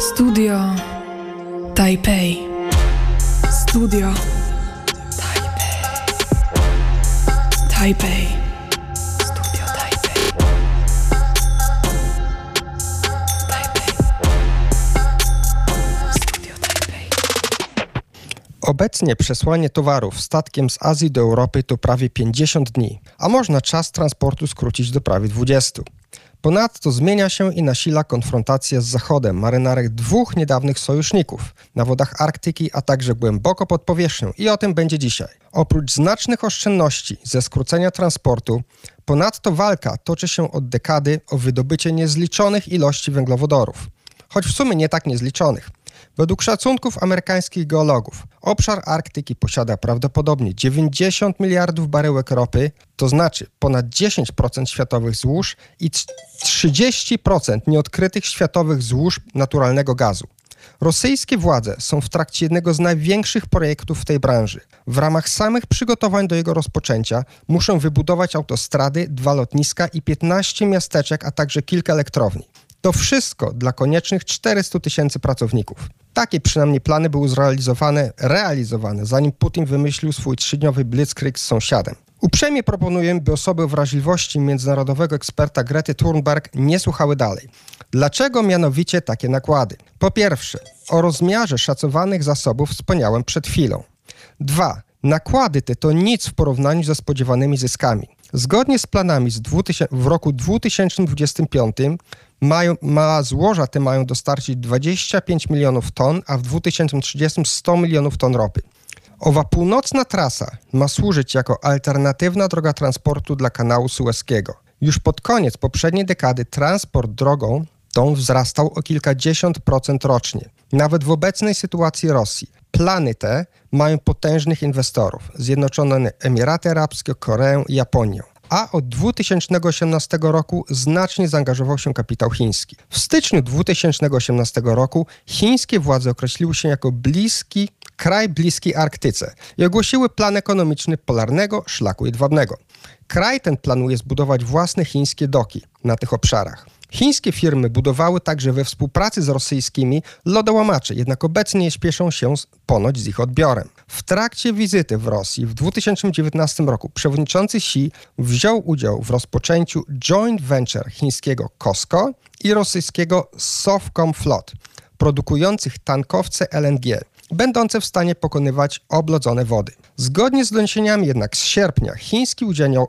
Studio Taipei. Studio Taipei. Taipei. Studio Taipei. Taipei. Studio Taipei. Obecnie przesłanie towarów statkiem z Azji do Europy to prawie 50 dni, a można czas transportu skrócić do prawie 20. Ponadto zmienia się i nasila konfrontacja z Zachodem marynarek dwóch niedawnych sojuszników na wodach Arktyki, a także głęboko pod powierzchnią i o tym będzie dzisiaj. Oprócz znacznych oszczędności ze skrócenia transportu, ponadto walka toczy się od dekady o wydobycie niezliczonych ilości węglowodorów, choć w sumie nie tak niezliczonych. Według szacunków amerykańskich geologów, obszar Arktyki posiada prawdopodobnie 90 miliardów baryłek ropy, to znaczy ponad 10% światowych złóż i 30% nieodkrytych światowych złóż naturalnego gazu. Rosyjskie władze są w trakcie jednego z największych projektów w tej branży. W ramach samych przygotowań do jego rozpoczęcia muszą wybudować autostrady, dwa lotniska i 15 miasteczek, a także kilka elektrowni. To wszystko dla koniecznych 400 tysięcy pracowników. Takie przynajmniej plany były zrealizowane, realizowane, zanim Putin wymyślił swój trzydniowy blitzkrieg z sąsiadem. Uprzejmie proponuję, by osoby wrażliwości międzynarodowego eksperta Grety Thunberg nie słuchały dalej. Dlaczego mianowicie takie nakłady? Po pierwsze, o rozmiarze szacowanych zasobów wspomniałem przed chwilą. Dwa, nakłady te to nic w porównaniu ze spodziewanymi zyskami. Zgodnie z planami z 2000, w roku 2025 mają, ma, złoża te mają dostarczyć 25 milionów ton, a w 2030 100 milionów ton ropy. Owa północna trasa ma służyć jako alternatywna droga transportu dla kanału Sueskiego. Już pod koniec poprzedniej dekady transport drogą tą wzrastał o kilkadziesiąt procent rocznie. Nawet w obecnej sytuacji Rosji. Plany te mają potężnych inwestorów: Zjednoczone Emiraty Arabskie, Koreę i Japonię a od 2018 roku znacznie zaangażował się kapitał chiński. W styczniu 2018 roku chińskie władze określiły się jako bliski kraj bliski Arktyce i ogłosiły plan ekonomiczny polarnego szlaku jedwabnego. Kraj ten planuje zbudować własne chińskie doki na tych obszarach. Chińskie firmy budowały także we współpracy z rosyjskimi lodołamacze, jednak obecnie nie śpieszą się z, ponoć z ich odbiorem. W trakcie wizyty w Rosji w 2019 roku przewodniczący Xi wziął udział w rozpoczęciu joint venture chińskiego COSCO i rosyjskiego Sovcom Flot, produkujących tankowce LNG będące w stanie pokonywać oblodzone wody. Zgodnie z doniesieniami jednak z sierpnia chiński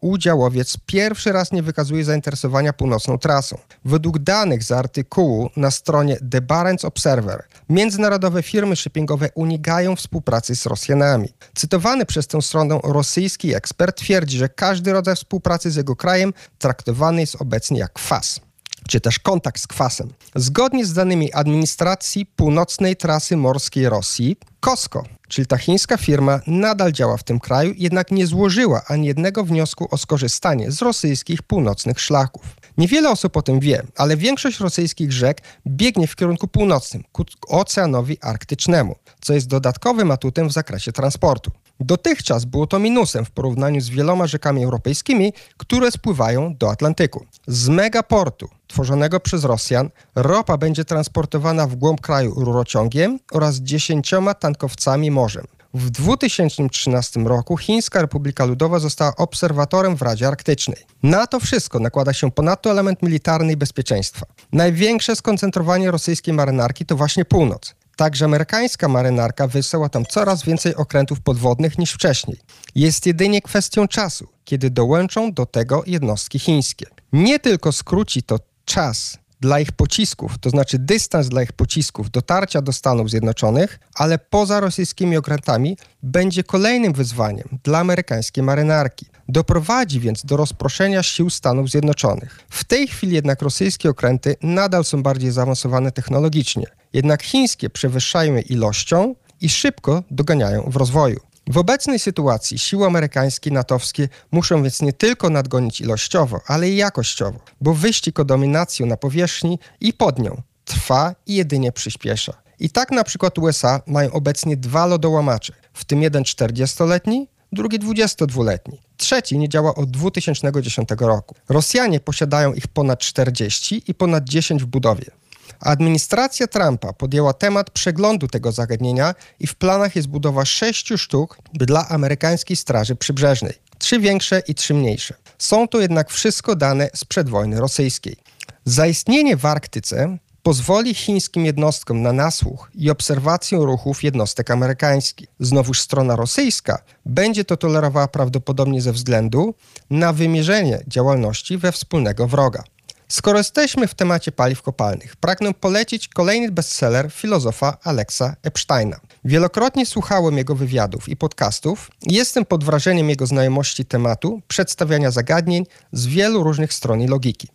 udziałowiec pierwszy raz nie wykazuje zainteresowania północną trasą. Według danych z artykułu na stronie The Barents Observer międzynarodowe firmy shippingowe unikają współpracy z Rosjanami. Cytowany przez tę stronę rosyjski ekspert twierdzi, że każdy rodzaj współpracy z jego krajem traktowany jest obecnie jak kwas czy też kontakt z kwasem. Zgodnie z danymi administracji północnej trasy morskiej Rosji, COSCO, czyli ta chińska firma, nadal działa w tym kraju, jednak nie złożyła ani jednego wniosku o skorzystanie z rosyjskich północnych szlaków. Niewiele osób o tym wie, ale większość rosyjskich rzek biegnie w kierunku północnym, ku Oceanowi Arktycznemu, co jest dodatkowym atutem w zakresie transportu. Dotychczas było to minusem w porównaniu z wieloma rzekami europejskimi, które spływają do Atlantyku. Z megaportu tworzonego przez Rosjan ropa będzie transportowana w głąb kraju rurociągiem oraz dziesięcioma tankowcami morzem. W 2013 roku Chińska Republika Ludowa została obserwatorem w Radzie Arktycznej. Na to wszystko nakłada się ponadto element militarny i bezpieczeństwa. Największe skoncentrowanie rosyjskiej marynarki to właśnie północ. Także amerykańska marynarka wysyła tam coraz więcej okrętów podwodnych niż wcześniej. Jest jedynie kwestią czasu, kiedy dołączą do tego jednostki chińskie. Nie tylko skróci to czas dla ich pocisków, to znaczy dystans dla ich pocisków dotarcia do Stanów Zjednoczonych, ale poza rosyjskimi okrętami będzie kolejnym wyzwaniem dla amerykańskiej marynarki. Doprowadzi więc do rozproszenia sił Stanów Zjednoczonych. W tej chwili jednak rosyjskie okręty nadal są bardziej zaawansowane technologicznie, jednak chińskie przewyższają je ilością i szybko doganiają w rozwoju. W obecnej sytuacji siły amerykańskie i natowskie muszą więc nie tylko nadgonić ilościowo, ale i jakościowo, bo wyścig o dominację na powierzchni i pod nią trwa i jedynie przyspiesza. I tak na przykład USA mają obecnie dwa lodołamacze, w tym jeden 40-letni, drugi 22-letni. Trzeci nie działa od 2010 roku. Rosjanie posiadają ich ponad 40 i ponad 10 w budowie. Administracja Trumpa podjęła temat przeglądu tego zagadnienia i w planach jest budowa sześciu sztuk dla amerykańskiej Straży Przybrzeżnej. Trzy większe i trzy mniejsze. Są to jednak wszystko dane sprzed wojny rosyjskiej. Zaistnienie w Arktyce pozwoli chińskim jednostkom na nasłuch i obserwację ruchów jednostek amerykańskich. Znowuż strona rosyjska będzie to tolerowała prawdopodobnie ze względu na wymierzenie działalności we wspólnego wroga. Skoro jesteśmy w temacie paliw kopalnych, pragnę polecić kolejny bestseller filozofa Alexa Epsteina. Wielokrotnie słuchałem jego wywiadów i podcastów i jestem pod wrażeniem jego znajomości tematu przedstawiania zagadnień z wielu różnych stron i logiki.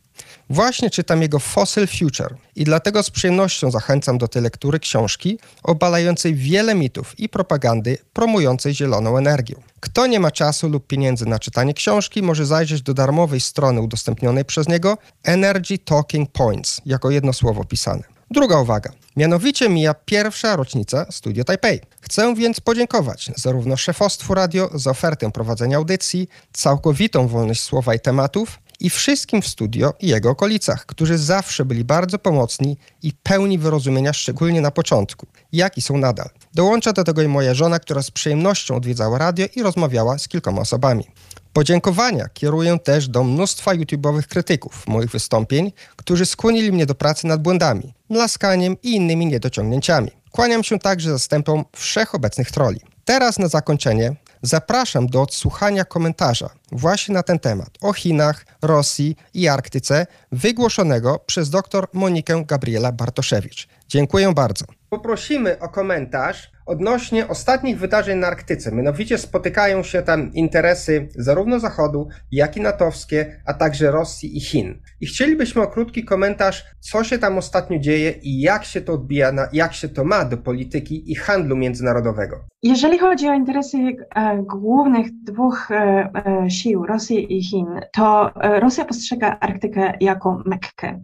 Właśnie czytam jego Fossil Future i dlatego z przyjemnością zachęcam do tej lektury książki obalającej wiele mitów i propagandy promującej zieloną energię. Kto nie ma czasu lub pieniędzy na czytanie książki, może zajrzeć do darmowej strony udostępnionej przez niego Energy Talking Points, jako jedno słowo pisane. Druga uwaga. Mianowicie mija pierwsza rocznica Studio Taipei. Chcę więc podziękować zarówno szefostwu radio za ofertę prowadzenia audycji, całkowitą wolność słowa i tematów, i wszystkim w studio i jego okolicach, którzy zawsze byli bardzo pomocni i pełni wyrozumienia, szczególnie na początku, jak i są nadal. Dołącza do tego i moja żona, która z przyjemnością odwiedzała radio i rozmawiała z kilkoma osobami. Podziękowania kieruję też do mnóstwa YouTube'owych krytyków moich wystąpień, którzy skłonili mnie do pracy nad błędami, mlaskaniem i innymi niedociągnięciami. Kłaniam się także zastępom wszechobecnych troli. Teraz na zakończenie Zapraszam do odsłuchania komentarza właśnie na ten temat o Chinach, Rosji i Arktyce wygłoszonego przez dr Monikę Gabriela Bartoszewicz. Dziękuję bardzo. Poprosimy o komentarz odnośnie ostatnich wydarzeń na Arktyce. Mianowicie spotykają się tam interesy zarówno Zachodu, jak i natowskie, a także Rosji i Chin. I chcielibyśmy o krótki komentarz, co się tam ostatnio dzieje i jak się to odbija, na, jak się to ma do polityki i handlu międzynarodowego. Jeżeli chodzi o interesy e, głównych dwóch e, e, sił, Rosji i Chin, to Rosja postrzega Arktykę jako Mekkę.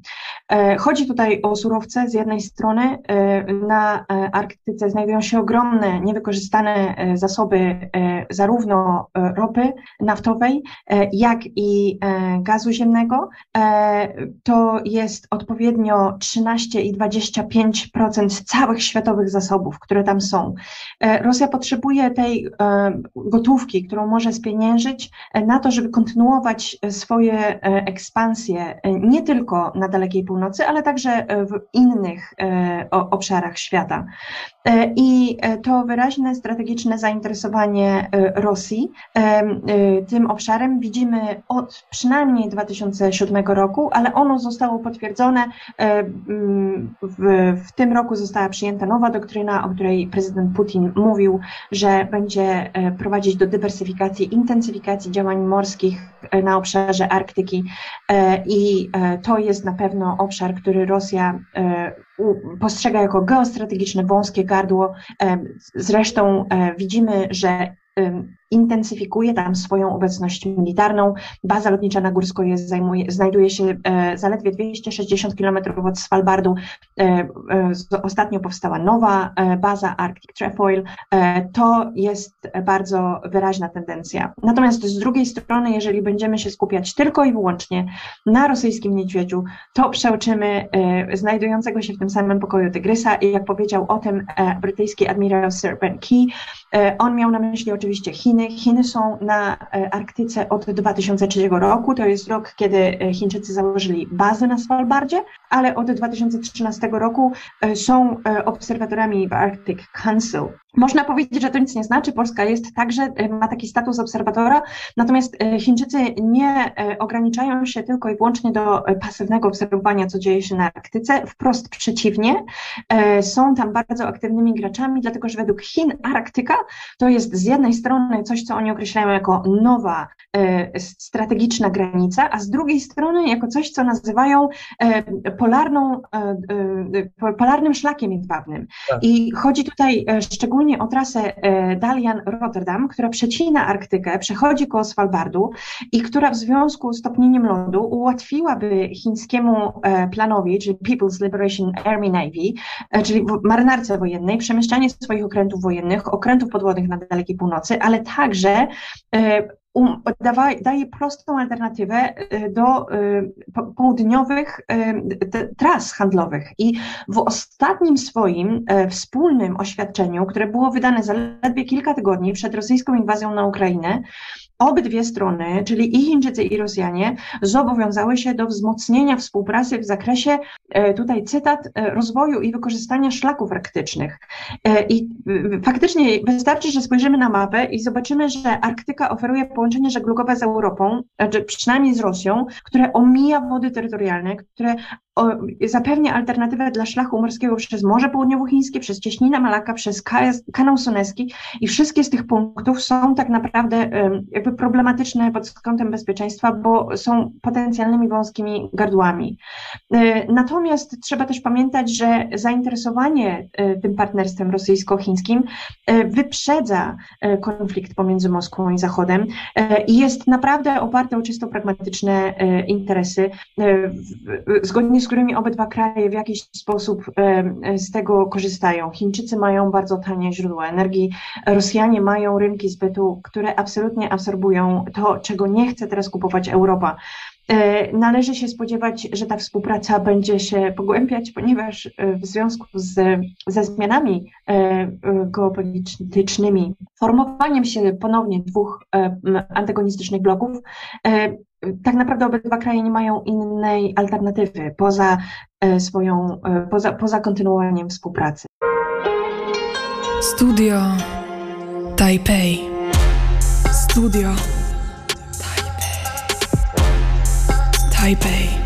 E, chodzi tutaj o surowce z jednej strony. E, na Arktyce znajdują się ogromne, niewykorzystane zasoby zarówno ropy naftowej, jak i gazu ziemnego. To jest odpowiednio 13 i 25% całych światowych zasobów, które tam są. Rosja potrzebuje tej gotówki, którą może spieniężyć na to, żeby kontynuować swoje ekspansje nie tylko na dalekiej północy, ale także w innych obszarach świata. E, I e, to wyraźne strategiczne zainteresowanie e, Rosji tym obszarem widzimy od przynajmniej 2007 roku, ale ono zostało potwierdzone. W, w tym roku została przyjęta nowa doktryna, o której prezydent Putin mówił, że będzie prowadzić do dywersyfikacji, intensyfikacji działań morskich na obszarze Arktyki. I to jest na pewno obszar, który Rosja postrzega jako geostrategiczne wąskie gardło. Zresztą e, widzimy, że intensyfikuje tam swoją obecność militarną. Baza lotnicza na Górsko jest, zajmuje, znajduje się e, zaledwie 260 km od Svalbardu. E, e, ostatnio powstała nowa baza Arctic Trefoil. To jest bardzo wyraźna tendencja. Natomiast z drugiej strony, jeżeli będziemy się skupiać tylko i wyłącznie na rosyjskim niedźwiedziu, to przeoczymy znajdującego się w tym samym pokoju tygrysa i jak powiedział o tym brytyjski admirał Sir Ben Key, on miał na myśli oczywiście Chiny, Chiny. są na e, Arktyce od 2003 roku. To jest rok, kiedy e, Chińczycy założyli bazę na Svalbardzie, ale od 2013 roku e, są obserwatorami w Arctic Council. Można powiedzieć, że to nic nie znaczy. Polska jest także, ma taki status obserwatora, natomiast Chińczycy nie ograniczają się tylko i wyłącznie do pasywnego obserwowania, co dzieje się na Arktyce. Wprost przeciwnie, są tam bardzo aktywnymi graczami, dlatego że według Chin Arktyka to jest z jednej strony coś, co oni określają jako nowa e, strategiczna granica, a z drugiej strony jako coś, co nazywają e, polarną, e, polarnym szlakiem jedwabnym. Tak. I chodzi tutaj szczególnie o trasę Dalian-Rotterdam, która przecina Arktykę, przechodzi koło Svalbardu i która w związku z topnieniem lodu ułatwiłaby chińskiemu planowi, czyli People's Liberation Army Navy, czyli marynarce wojennej, przemieszczanie swoich okrętów wojennych, okrętów podwodnych na Dalekiej Północy, ale także e, um, dawa, daje prostą alternatywę do południowych tras handlowych. I w ostatnim swoim wspólnym oświadczeniu, które było wydane zaledwie kilka tygodni przed rosyjską inwazją na Ukrainę, obydwie strony, czyli i Chińczycy, i Rosjanie, zobowiązały się do wzmocnienia współpracy w zakresie, e, tutaj cytat, e, rozwoju i wykorzystania szlaków arktycznych. E, I faktycznie wystarczy, że spojrzymy na mapę i zobaczymy, że Arktyka oferuje połączenie żeglugowe z Europą, czy przynajmniej z Rosją, które omija wody terytorialne, które zapewnia alternatywę dla szlaku morskiego przez Morze Południowochińskie, przez Cieśninę Malaka, przez kanał Suneski i wszystkie z tych punktów są tak naprawdę jakby problematyczne pod kątem bezpieczeństwa, bo są potencjalnymi wąskimi gardłami. E, natomiast trzeba też pamiętać, że zainteresowanie e, tym partnerstwem rosyjsko-chińskim e, wyprzedza konflikt pomiędzy Moskwą i Zachodem i jest naprawdę oparte o czysto pragmatyczne interesy, zgodnie z którymi obydwa kraje w jakiś sposób z tego korzystają. Chińczycy mają bardzo tanie źródła energii, Rosjanie mają rynki zbytu, które absolutnie absorbują to, czego nie chce teraz kupować Europa. E, należy się spodziewać, że ta współpraca będzie się pogłębiać, ponieważ e, w związku z, ze zmianami e, geopolitycznymi, formowaniem się ponownie dwóch antagonistycznych bloków, tak naprawdę obydwa kraje nie mają innej alternatywy poza swoją, poza, poza kontynuowaniem współpracy. Studio Taipei. Studio Taipei. Taipei.